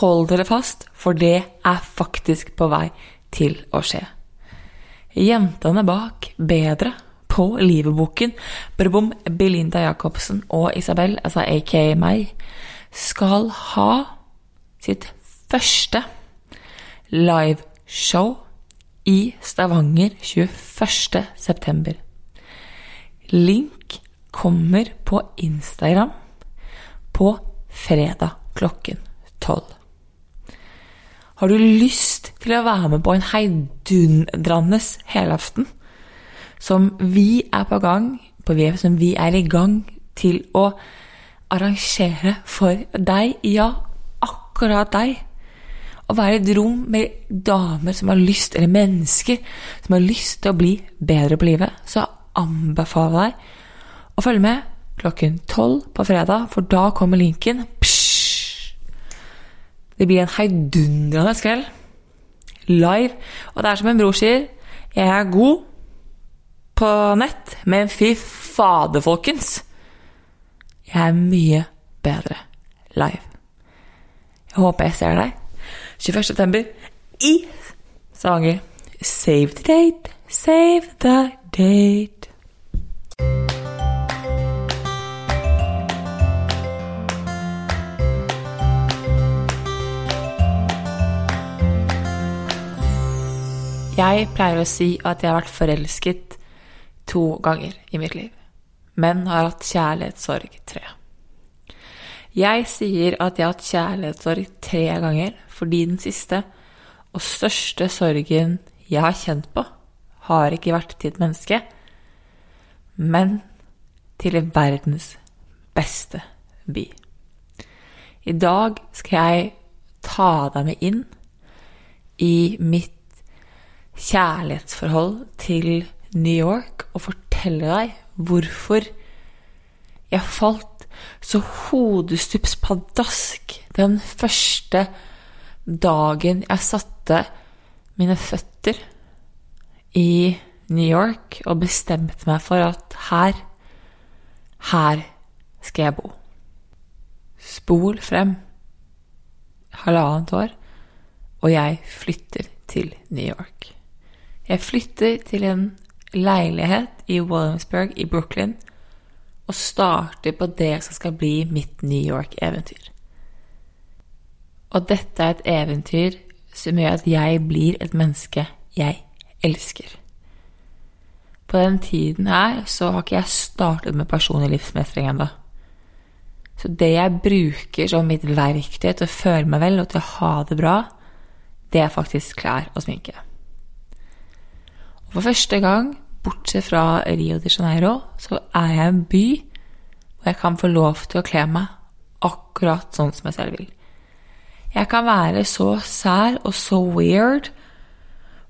hold dere fast, for det er faktisk på vei til å skje. Jentene bak Bedre på Liveboken, Brbom, Belinda Jacobsen og Isabel, altså aka meg, skal ha sitt første liveshow i Stavanger 21. september. Link kommer på Instagram på fredag klokken tolv. Har du lyst til å være med på en heidundrende helaften som vi er på gang på VF, som vi er i gang til å arrangere for deg, ja, akkurat deg? Å være i et rom med damer som har lyst, eller mennesker som har lyst til å bli bedre på livet, så anbefaler jeg deg å følge med klokken tolv på fredag, for da kommer linken. Psj! Det blir en heidundrende kveld. Live. Og det er som en bror sier, jeg er god på nett, men fy fader, folkens. Jeg er mye bedre live. Jeg håper jeg ser deg 21. september i Stavanger. Save the date, save the date. Jeg pleier å si at jeg har vært forelsket to ganger i mitt liv, men har hatt kjærlighetssorg tre. Jeg sier at jeg har hatt kjærlighetssorg tre ganger fordi den siste og største sorgen jeg har kjent på, har ikke vært til et menneske, men til verdens beste by. I dag skal jeg ta deg med inn i mitt kjærlighetsforhold til New York og fortelle deg hvorfor jeg falt så hodestups pladask den første dagen jeg satte mine føtter i New York og bestemte meg for at her, her skal jeg bo. Spol frem halvannet år, og jeg flytter til New York. Jeg flytter til en leilighet i Williamsburg i Brooklyn og starter på det som skal bli mitt New York-eventyr. Og dette er et eventyr som gjør at jeg blir et menneske jeg elsker. På den tiden her så har ikke jeg startet med personlig livsmestring ennå. Så det jeg bruker som mitt verktøy til å føle meg vel og til å ha det bra, det er faktisk klær og sminke. For første gang, bortsett fra Rio de Janeiro, så er jeg en by hvor jeg kan få lov til å kle meg akkurat sånn som jeg selv vil. Jeg kan være så sær og så weird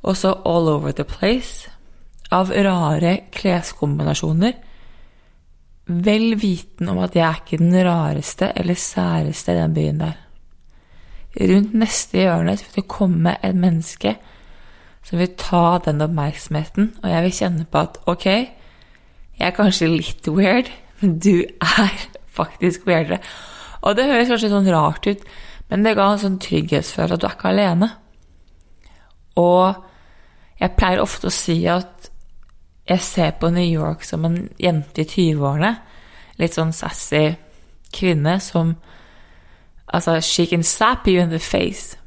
og så all over the place av rare kleskombinasjoner, vel viten om at jeg er ikke den rareste eller særeste i den byen der. Rundt neste hjørne vil det komme et menneske som vil ta den oppmerksomheten, og jeg vil kjenne på at ok, jeg er kanskje litt weird, men du er faktisk weirdere. Og det høres kanskje sånn rart ut, men det ga en sånn trygghetsfølelse at du er ikke alene. Og jeg pleier ofte å si at jeg ser på New York som en jente i 20-årene. Litt sånn sassy kvinne som Altså, she can slap you in the face,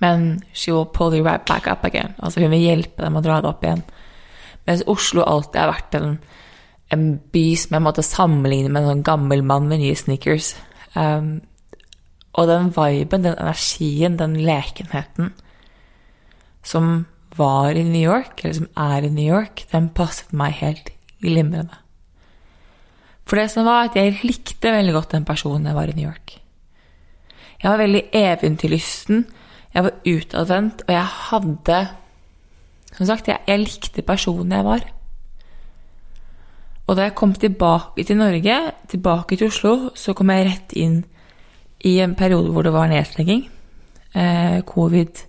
men she will pull you right back up again. Altså, hun vil hjelpe dem å dra det opp igjen. Mens Oslo alltid har vært en, en by som jeg måtte sammenligne med en sånn gammel mann med nye sneakers. Um, og den viben, den energien, den lekenheten som var i New York, eller som er i New York, den passet meg helt glimrende. For det som var at jeg likte veldig godt den personen jeg var i New York. Jeg var veldig eventyrlysten, jeg var utadvendt, og jeg hadde Som sagt, jeg, jeg likte personen jeg var. Og da jeg kom tilbake til Norge, tilbake til Oslo, så kom jeg rett inn i en periode hvor det var nedstenging. Eh, covid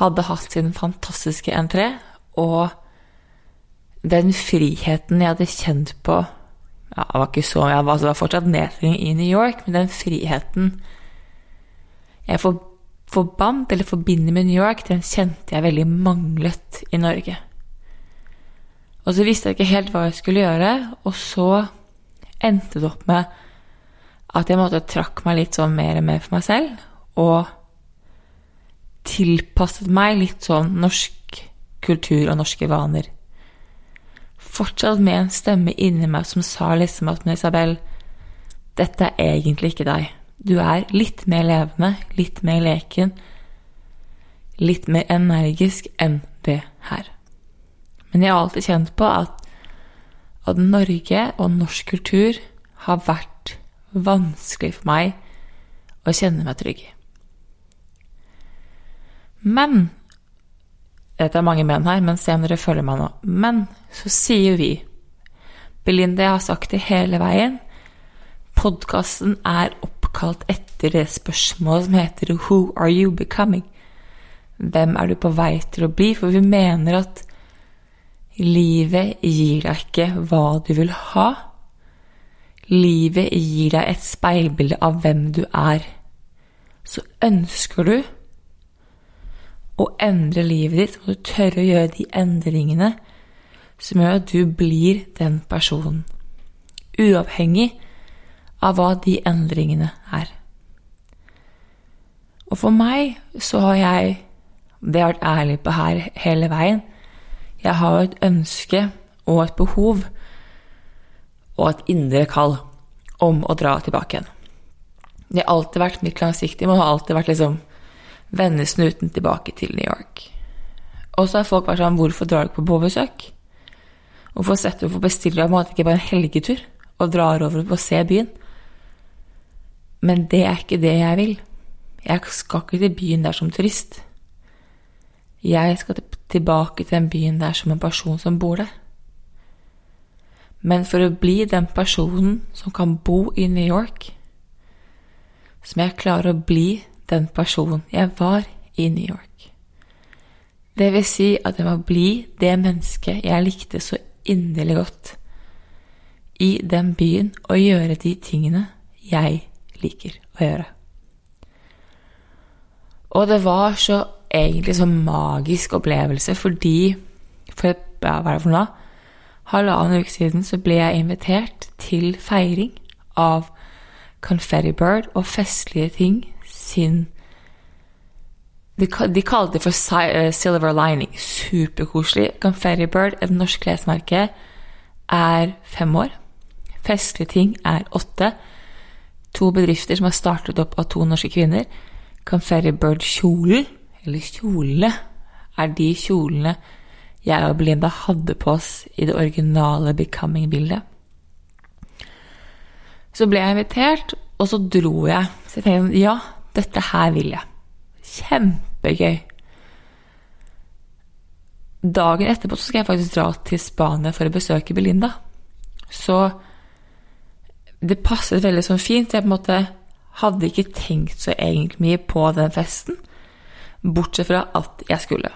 hadde hatt sin fantastiske entré, og den friheten jeg hadde kjent på ja, Det var ikke så jeg var, det var fortsatt nedstenging i New York, men den friheten jeg for, forbandt eller forbinder med New York, den kjente jeg veldig manglet i Norge. Og så visste jeg ikke helt hva jeg skulle gjøre, og så endte det opp med at jeg måtte trakk meg litt sånn mer og mer for meg selv, og tilpasset meg litt sånn norsk kultur og norske vaner. Fortsatt med en stemme inni meg som sa liksom at Isabel, dette er egentlig ikke deg. Du er litt mer levende, litt mer leken, litt mer energisk enn det her. Men jeg har alltid kjent på at, at Norge og norsk kultur har vært vanskelig for meg å kjenne meg trygg i. Men Dette er mange men her, men se om dere følger meg nå. Men så sier vi Belinda, jeg har sagt det hele veien. Podkasten er oppkalt etter det spørsmålet som heter Who are you becoming? Hvem er du på vei til å bli? For vi mener at livet gir deg ikke hva du vil ha. Livet gir deg et speilbilde av hvem du er. Så ønsker du å endre livet ditt, og du tør å gjøre de endringene som gjør at du blir den personen. Uavhengig av hva de endringene er. Og for meg så har jeg Det har jeg vært ærlig på her hele veien. Jeg har et ønske og et behov og et indre kall om å dra tilbake igjen. Det har alltid vært mitt langsiktige mål, har alltid vært liksom vende snuten tilbake til New York. Og så har folk vært sånn Hvorfor drar du på besøk? Hvorfor setter du for bestiller du ikke bare en helgetur og drar over og å se byen? Men det er ikke det jeg vil. Jeg skal ikke til byen der som turist. Jeg skal tilbake til den byen der som en person som bor der. Men for å bli den personen som kan bo i New York, så må jeg klare å bli den personen jeg var i New York. Det vil si at jeg må bli det mennesket jeg likte så inderlig godt i den byen og gjøre de tingene jeg liker å gjøre. Og det var så egentlig så magisk opplevelse fordi for ja, hva er det for noe? Halvannen uke siden så ble jeg invitert til feiring av Confetti Bird og festlige ting sin de, de kalte det for eh, Silver Lining. Superkoselig. Confetti Bird, et norsk klesmerke, er fem år. Festlige ting er åtte. To bedrifter som har startet opp av to norske kvinner. Confetti Bird-kjolen, eller kjolene, er de kjolene jeg og Belinda hadde på oss i det originale Becoming-bildet. Så ble jeg invitert, og så dro jeg. Så jeg tenkte ja, dette her vil jeg. Kjempegøy. dagen etterpå så skal jeg faktisk dra til Spania for å besøke Belinda. Så det passet veldig sånn fint. Jeg på en måte hadde ikke tenkt så egentlig mye på den festen, bortsett fra at jeg skulle.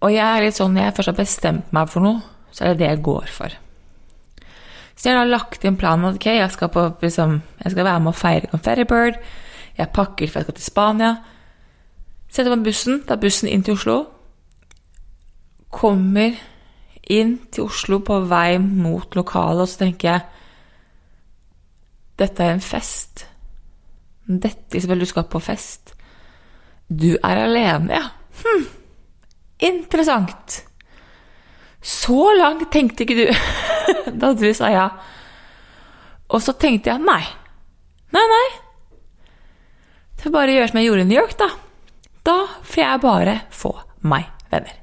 Og jeg er litt sånn, når jeg først har bestemt meg for noe, så er det det jeg går for. Så jeg har lagt inn planen at ok, jeg skal, på, liksom, jeg skal være med å feire Confetti Bird. Jeg pakker for jeg skal til Spania. Setter på bussen, tar bussen inn til Oslo. Kommer inn til Oslo på vei mot lokalet, og så tenker jeg Dette er en fest. Dette Isabel, du skal på fest. Du er alene, ja. Hm. Interessant. Så langt tenkte ikke du da du sa ja. Og så tenkte jeg nei. Nei, nei. Det får bare gjøre som jeg gjorde i New York, da. Da får jeg bare få meg venner.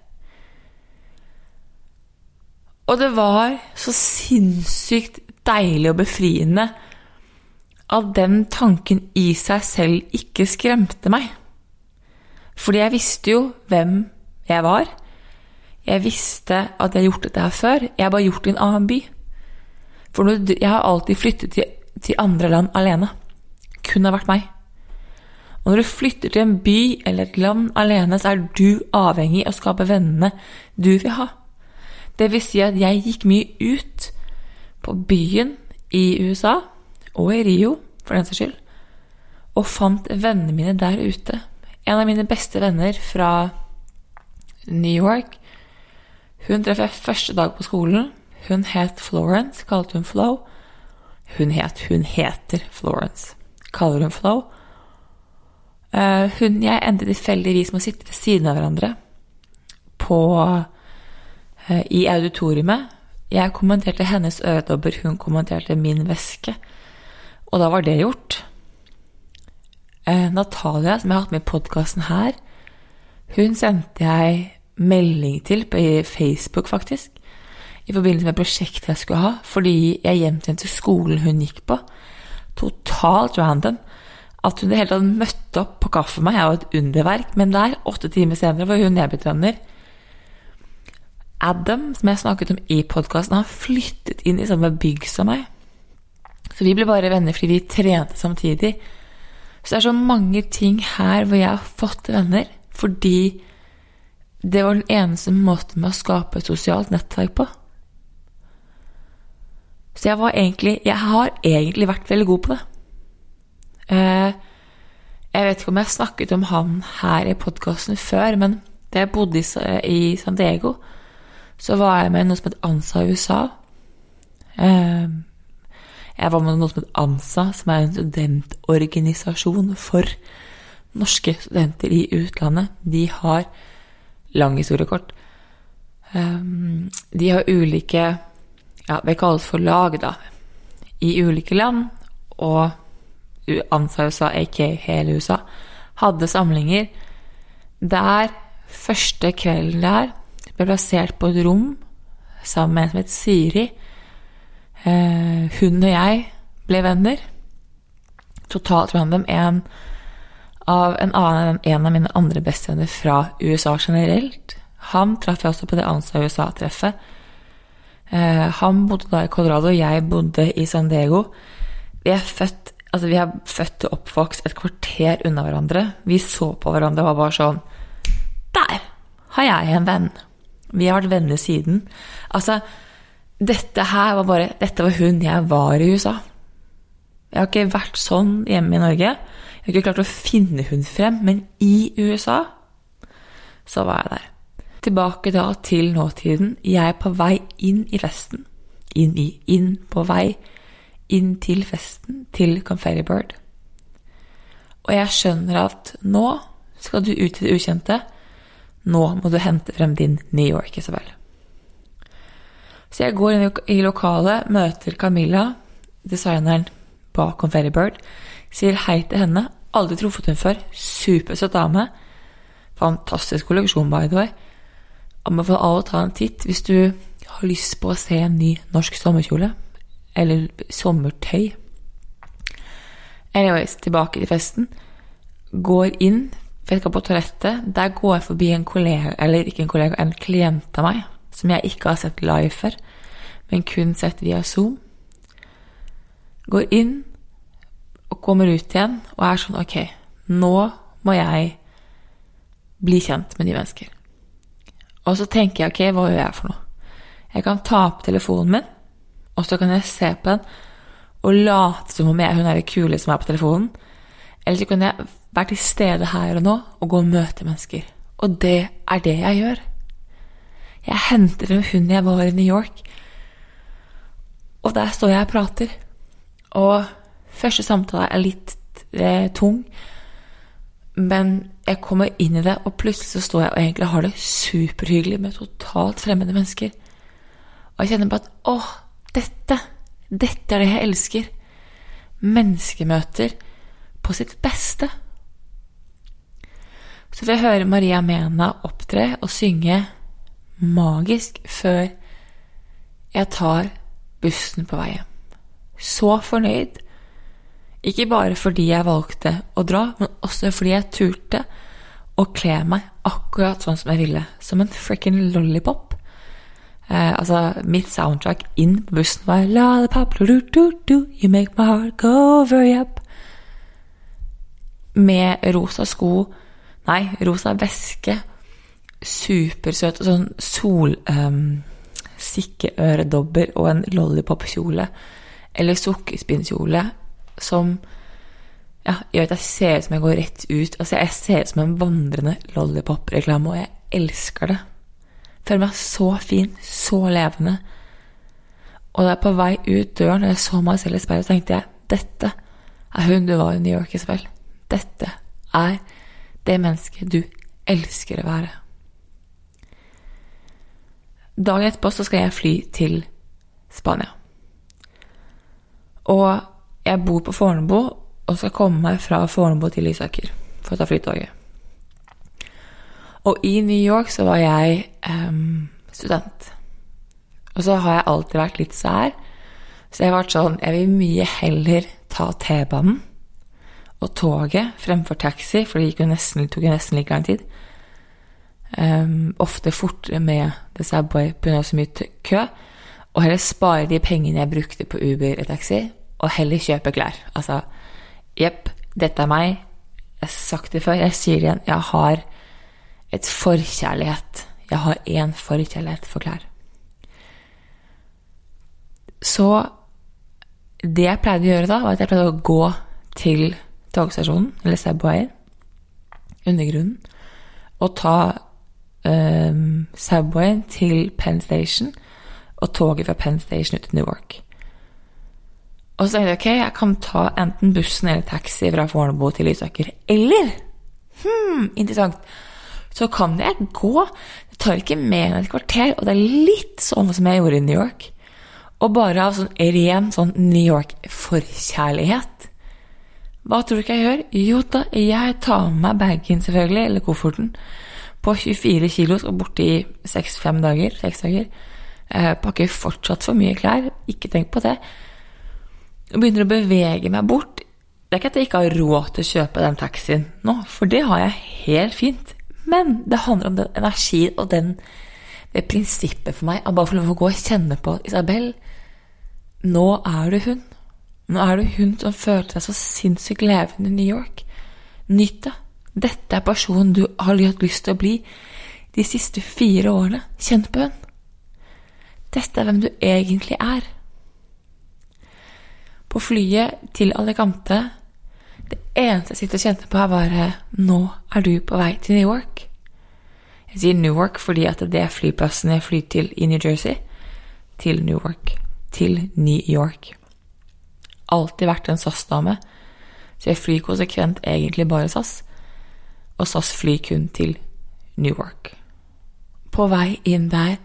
Og det var så sinnssykt deilig og befriende at den tanken i seg selv ikke skremte meg. Fordi jeg visste jo hvem jeg var. Jeg visste at jeg har gjort dette her før. Jeg har bare gjort det i en annen by. For jeg har alltid flyttet til, andre land alene. Kun har vært meg. Og når du flytter til en by eller et land alene, så er du avhengig av å skape vennene du vil ha. Det vil si at jeg gikk mye ut på byen i USA, og i Rio, for den saks skyld, og fant vennene mine der ute. En av mine beste venner fra New York Hun traff jeg første dag på skolen. Hun het Florence, kalte hun Flo. Hun het Hun heter Florence, kaller hun Flo. Uh, hun jeg endte tilfeldigvis med å sitte ved siden av hverandre på uh, i auditoriumet. Jeg kommenterte hennes øredobber, hun kommenterte min veske. Og da var det gjort. Eh, Natalia, som jeg har hatt med i podkasten her, hun sendte jeg melding til på Facebook, faktisk, i forbindelse med prosjektet jeg skulle ha, fordi jeg gjemte henne til skolen hun gikk på. Totalt random. At hun i det hele tatt møtte opp på kaffe med meg, er jo et underverk, men der, åtte timer senere, var hun jeg blitt venner. Adam, som jeg snakket om i podkasten, har flyttet inn i samme bygg som meg. Så vi ble bare venner fordi vi trente samtidig. Så det er så mange ting her hvor jeg har fått venner fordi det var den eneste måten med å skape et sosialt nettverk på. Så jeg var egentlig Jeg har egentlig vært veldig god på det. Eh, jeg vet ikke om jeg snakket om han her i podkasten før, men da jeg bodde i San Diego, så var jeg med noe som het ANSA i USA. Jeg var med noe som het ANSA, som er en studentorganisasjon for norske studenter i utlandet. De har lang historie kort. Um, de har ulike ja, Det kalles for lag, da. I ulike land. Og ANSA USA, aka hele USA, hadde samlinger der første kvelden der ble plassert på et rom sammen med en som het Siri. Uh, hun og jeg ble venner. Totalt random. En av en annen en av mine andre bestevenner fra USA generelt. Han traff jeg også på det ANSA USA-treffet. Eh, han bodde da i Colorado, jeg bodde i San Diego. Vi er født altså vi er født og oppvokst et kvarter unna hverandre. Vi så på hverandre og var bare sånn Der har jeg en venn. Vi har vært venner siden. Altså, dette her var bare Dette var hun jeg var i USA. Jeg har ikke vært sånn hjemme i Norge. Jeg har ikke klart å finne hun frem, men i USA så var jeg der. Tilbake da til nåtiden. Jeg er på vei inn i festen. Inn i Inn på vei inn til festen til Confetti Bird. Og jeg skjønner at nå skal du ut i det ukjente. Nå må du hente frem din New York, Isabel. Så jeg går inn i lokalet, møter Camilla, designeren bak Confetti Bird, sier hei til henne, Aldri truffet henne før. Supersøt dame. Fantastisk kolleksjon, by the way. Anbefaler alle å ta en titt hvis du har lyst på å se en ny norsk sommerkjole. Eller sommertøy. Anyways, tilbake til festen. Går inn, jeg skal på toalettet. Der går jeg forbi en kollega, eller ikke en kollega, en klient av meg, som jeg ikke har sett live før, men kun sett via Zoom. Går inn og kommer ut igjen og er sånn Ok, nå må jeg bli kjent med nye mennesker. Og så tenker jeg ok, hva gjør jeg for noe? Jeg kan ta opp telefonen min, og så kan jeg se på den og late som om jeg hun er det kule som er på telefonen. Eller så kan jeg være til stede her og nå og gå og møte mennesker. Og det er det jeg gjør. Jeg henter frem hun jeg var i New York, og der står jeg og prater. Og første samtale er litt eh, tung, men jeg kommer inn i det, og plutselig så står jeg og egentlig har det superhyggelig med totalt fremmede mennesker. Og jeg kjenner på at åh, dette, dette er det jeg elsker. Menneskemøter på sitt beste. Så får jeg høre Maria Mena opptre og synge magisk før jeg tar bussen på vei hjem. Så fornøyd. Ikke bare fordi jeg valgte å dra, men også fordi jeg turte å kle meg akkurat sånn som jeg ville. Som en frikken lollipop. Eh, altså, mitt soundtrack inn på bussen var Lollipop, do, do, do, you make my heart go very up. Med rosa sko Nei, rosa veske. Supersøt sånn sol... Um, sikkeøredobber og en lollipop-kjole. Eller sukkerspinnkjole som ja, gjør at jeg ser ut som jeg går rett ut. Altså, jeg ser ut som en vandrende lollipop-reklame, og jeg elsker det. Føler meg så fin, så levende. Og da jeg på vei ut døren og jeg så meg selv i speilet, tenkte jeg dette er hun du var i New York, Isabel. Dette er det mennesket du elsker å være. Dagen etterpå så skal jeg fly til Spania. Og jeg bor på Fornebu og skal komme meg fra Fornebu til Lysaker for å ta flytoget. Og i New York så var jeg um, student. Og så har jeg alltid vært litt sær. Så jeg har vært sånn Jeg vil mye heller ta T-banen og toget fremfor taxi, for det tok jo nesten like lang tid. Um, ofte fortere med The Subway pga. så mye kø. Og heller spare de pengene jeg brukte på Uber og taxi, og heller kjøpe klær. Altså, jepp, dette er meg. Jeg har sagt det før, jeg sier det igjen. Jeg har et forkjærlighet. Jeg har én forkjærlighet for klær. Så det jeg pleide å gjøre da, var at jeg pleide å gå til togstasjonen, eller Subwayen, undergrunnen, og ta um, Subway til Penn Station og toget fra Penn Station ut til Newark. Og så tenkte jeg ok, jeg kan ta enten bussen eller taxi fra Fornebu til Lysaker. Eller hmm, interessant så kan jeg gå. Det tar ikke mer enn et kvarter, og det er litt sånn som jeg gjorde i New York. Og bare av sånn ren sånn New York-forkjærlighet. Hva tror du ikke jeg gjør? Jo da, jeg tar med meg bagen, selvfølgelig, eller kofferten, på 24 kilo, skal borte i 6-5 dager. 6 dager. Eh, pakker fortsatt for mye klær, ikke tenk på det. Og begynner å bevege meg bort. Det er ikke at jeg ikke har råd til å kjøpe den taxien nå, for det har jeg helt fint. Men det handler om den energien og den, det prinsippet for meg av bare lov å gå og kjenne på Isabel, nå er du hun. Nå er du hun som følte seg så sinnssykt levende i New York. Nyt det. Dette er personen du har hatt lyst til å bli de siste fire årene. Kjenn på henne. Dette er hvem du egentlig er. På flyet til Alicante det eneste jeg sitter og kjente på, er bare Nå er du på vei til New York. Jeg sier Newark fordi at det er flyplassen jeg flyr til i New Jersey. Til Newark. Til New York. Alltid vært en SAS-dame, så jeg flyr konsekvent egentlig bare SAS. Og SAS flyr kun til Newark. På vei inn der,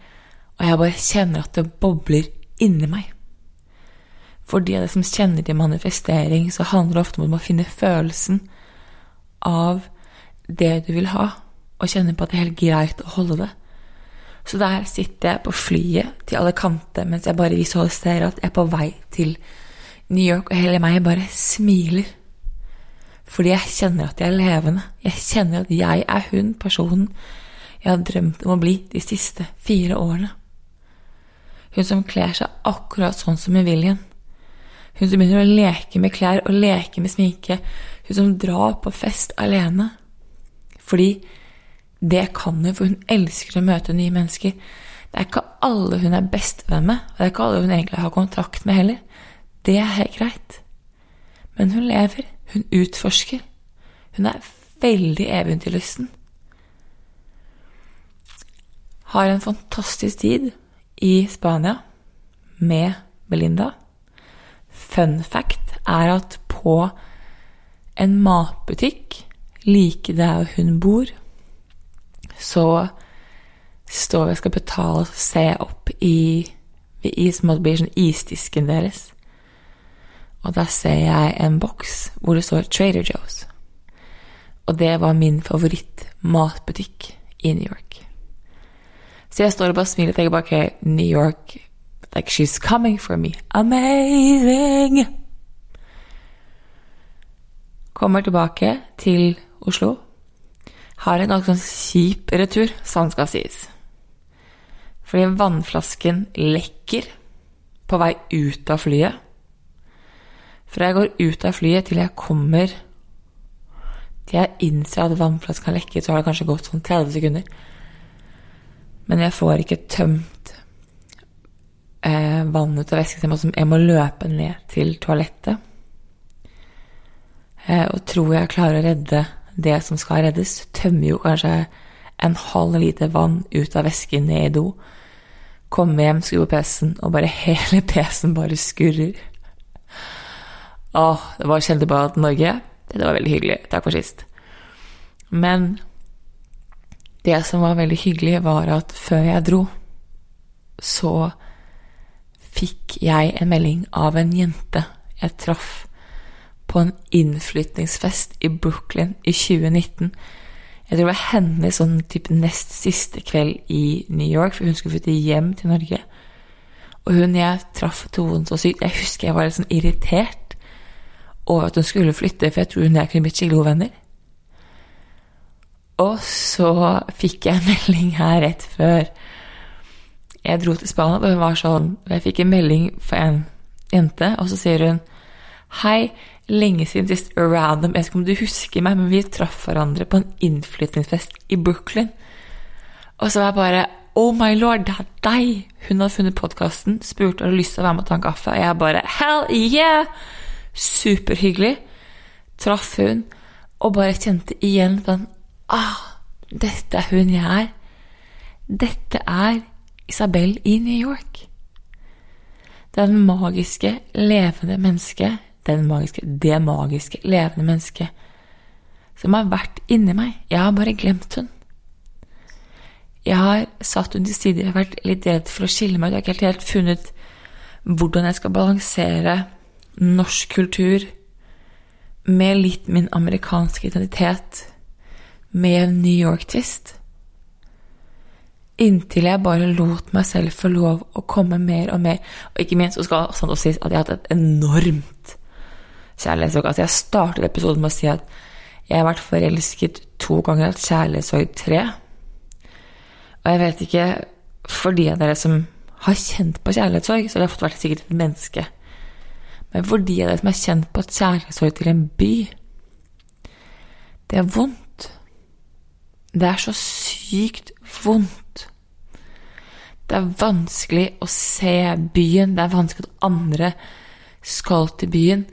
og jeg bare kjenner at det bobler inni meg. For de av dere som kjenner til manifestering, så handler det ofte om å finne følelsen av det du vil ha, og kjenne på at det er helt greit å holde det. Så der sitter jeg på flyet til alle kanter mens jeg bare visualiserer at jeg er på vei til New York, og hele meg bare smiler. Fordi jeg kjenner at jeg er levende. Jeg kjenner at jeg er hun personen jeg har drømt om å bli de siste fire årene. Hun som kler seg akkurat sånn som hun vil igjen. Hun som begynner å leke med klær og leke med sminke. Hun som drar på fest alene. Fordi det kan hun, for hun elsker å møte nye mennesker. Det er ikke alle hun er bestevenn med, og det er ikke alle hun egentlig har kontrakt med heller. Det er helt greit. Men hun lever, hun utforsker. Hun er veldig eventyrlysten. Har en fantastisk tid i Spania med Belinda. Fun fact er at på en matbutikk like der hun bor, så står vi og skal betale og se opp i, i som blir sånn isdisken deres. Og da ser jeg en boks hvor det står Trader Joe's. Og det var min favoritt-matbutikk i New York. Så jeg står og bare smiler og tenker bare ok, New York Like she's coming for me. Amazing! Kommer tilbake til Oslo. Har en ganske sånn kjip retur, sånn skal sies. Fordi vannflasken lekker på vei ut av flyet. Fra jeg går ut av flyet til jeg kommer Til jeg innser at vannflasken har lekket, så har det kanskje gått sånn 30 sekunder. Men jeg får ikke tømt eh, vann ut av væsken, så Jeg må løpe ned til toalettet. Eh, og tror jeg klarer å redde det som skal reddes. Tømmer jo kanskje en halv liter vann ut av væsken ned i do. Kommer hjem, skrur på PC-en, og bare hele PC-en bare skurrer. Åh, det var kjent bare at Norge Det var veldig hyggelig. Takk for sist. Men det som var veldig hyggelig, var at før jeg dro, så fikk jeg en melding av en jente jeg traff på en innflytningsfest i Brooklyn i 2019. Jeg tror det var hennes sånn type nest siste kveld i New York, for hun skulle flytte hjem til Norge. Og hun jeg traff, tok henne så sykt. Jeg husker jeg var litt sånn irritert over at hun skulle flytte, for jeg tror hun og jeg kunne blitt skikkelig gode venner. Og så fikk jeg en melding her rett før jeg dro til Spania, og hun var sånn Jeg fikk en melding fra en jente, og så sier hun Hei, lenge siden sist random Jeg vet ikke om du husker meg, men vi traff hverandre på en innflytningsfest i Brooklyn. Og så var jeg bare Oh my lord, det er deg! Hun hadde funnet podkasten, spurte om du hadde lyst til å være med og ta en kaffe, og jeg bare Hell yeah! Superhyggelig. Traff hun, og bare kjente igjen sånn Ah, dette er hun jeg er. Dette er Isabel i New York. Den magiske, levende mennesket, den magiske, det magiske, levende mennesket som har vært inni meg. Jeg har bare glemt hun. Jeg har satt hun til side, jeg har vært litt redd for å skille meg ut. Jeg har ikke helt funnet hvordan jeg skal balansere norsk kultur med litt min amerikanske identitet med New York-twist. Inntil jeg bare lot meg selv få lov å komme mer og mer. Og ikke minst så skal det også sies at jeg har hatt et enormt kjærlighetssorg. Altså, jeg startet episoden med å si at jeg har vært forelsket to ganger, hatt kjærlighetssorg tre. Og jeg vet ikke For de av dere som har kjent på kjærlighetssorg, så har det fått vært sikkert et menneske. Men for de av dere som er kjent på et kjærlighetssorg til en by Det er vondt. Det er så sykt vondt. Det er vanskelig å se byen, det er vanskelig at andre skal til byen.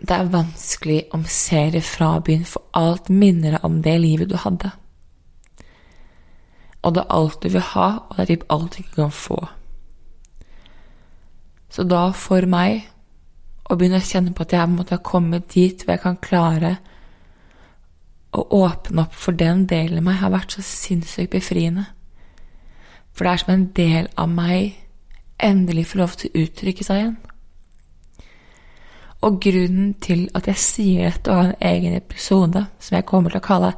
Det er vanskelig om serie fra byen, for alt minner deg om det livet du hadde. Og det er alt du vil ha, og det er typ alt du ikke kan få. Så da, for meg, å begynne å kjenne på at jeg måtte ha kommet dit hvor jeg kan klare å åpne opp for den delen av meg har vært så sinnssykt befriende. For det er som en del av meg endelig får lov til å uttrykke seg igjen. Og grunnen til at jeg sier dette og har en egen episode som jeg kommer til å kalle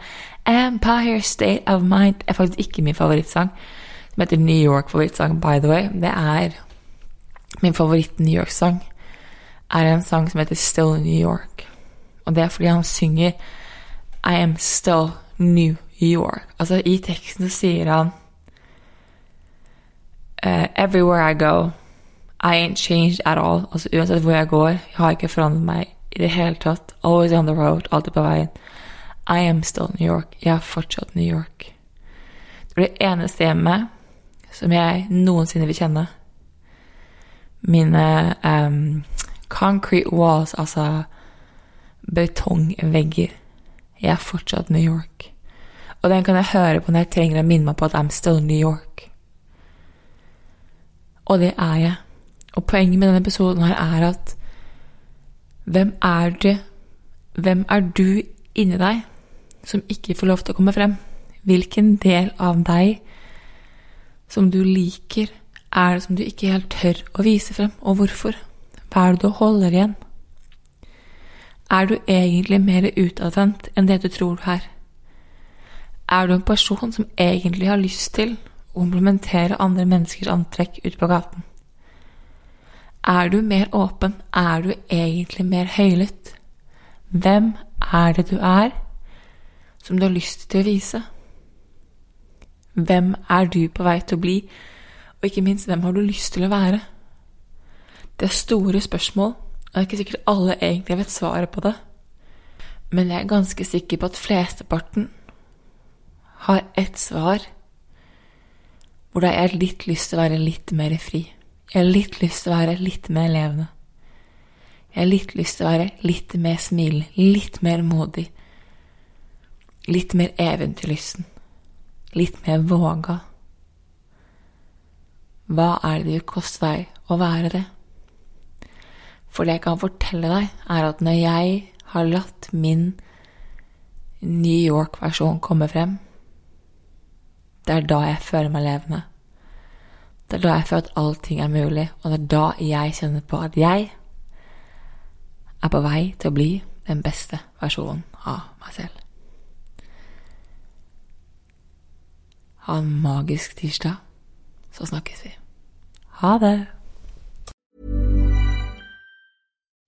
Empire State of Mind, er faktisk ikke min favorittsang. Som heter New York-favorittsang, by the way. Det er min favoritt-New York-sang. Er en sang som heter Still New York. Og det er fordi han synger I am still New York. Altså, i teksten så sier han uh, Everywhere I go, I ain't changed at all. Altså uansett hvor jeg går, jeg har ikke forandret meg i det hele tatt. Always on the road, alltid på veien. I am still New York. Jeg er fortsatt New York. Det blir det eneste hjemmet som jeg noensinne vil kjenne. Mine um, concrete walls, altså betongvegger. Jeg er fortsatt New York. Og den kan jeg høre på når jeg trenger å minne meg på at I'm still New York. Og det er jeg. Og poenget med denne episoden her er at hvem er det Hvem er du inni deg som ikke får lov til å komme frem? Hvilken del av deg som du liker, er det som du ikke helt tør å vise frem, og hvorfor? Hva er det du holder igjen? Er du egentlig mer utadvendt enn det du tror du er? Er du en person som egentlig har lyst til å implementere andre menneskers antrekk ute på gaten? Er du mer åpen? Er du egentlig mer høylytt? Hvem er det du er som du har lyst til å vise? Hvem er du på vei til å bli, og ikke minst, hvem har du lyst til å være? Det er store spørsmål, og det er ikke sikkert alle egentlig vet svaret på det. Men jeg er ganske sikker på at flesteparten har ett svar hvor jeg har litt lyst til å være litt mer fri. Jeg har litt lyst til å være litt mer levende. Jeg har litt lyst til å være litt mer smilende, litt mer modig. Litt mer eventyrlysten. Litt mer våga. Hva er det det vil koste deg å være det? For det jeg kan fortelle deg, er at når jeg har latt min New York-versjon komme frem, det er da jeg føler meg levende. Det er da jeg føler at allting er mulig, og det er da jeg kjenner på at jeg er på vei til å bli den beste versjonen av meg selv. Ha en magisk tirsdag, så snakkes vi. Ha det!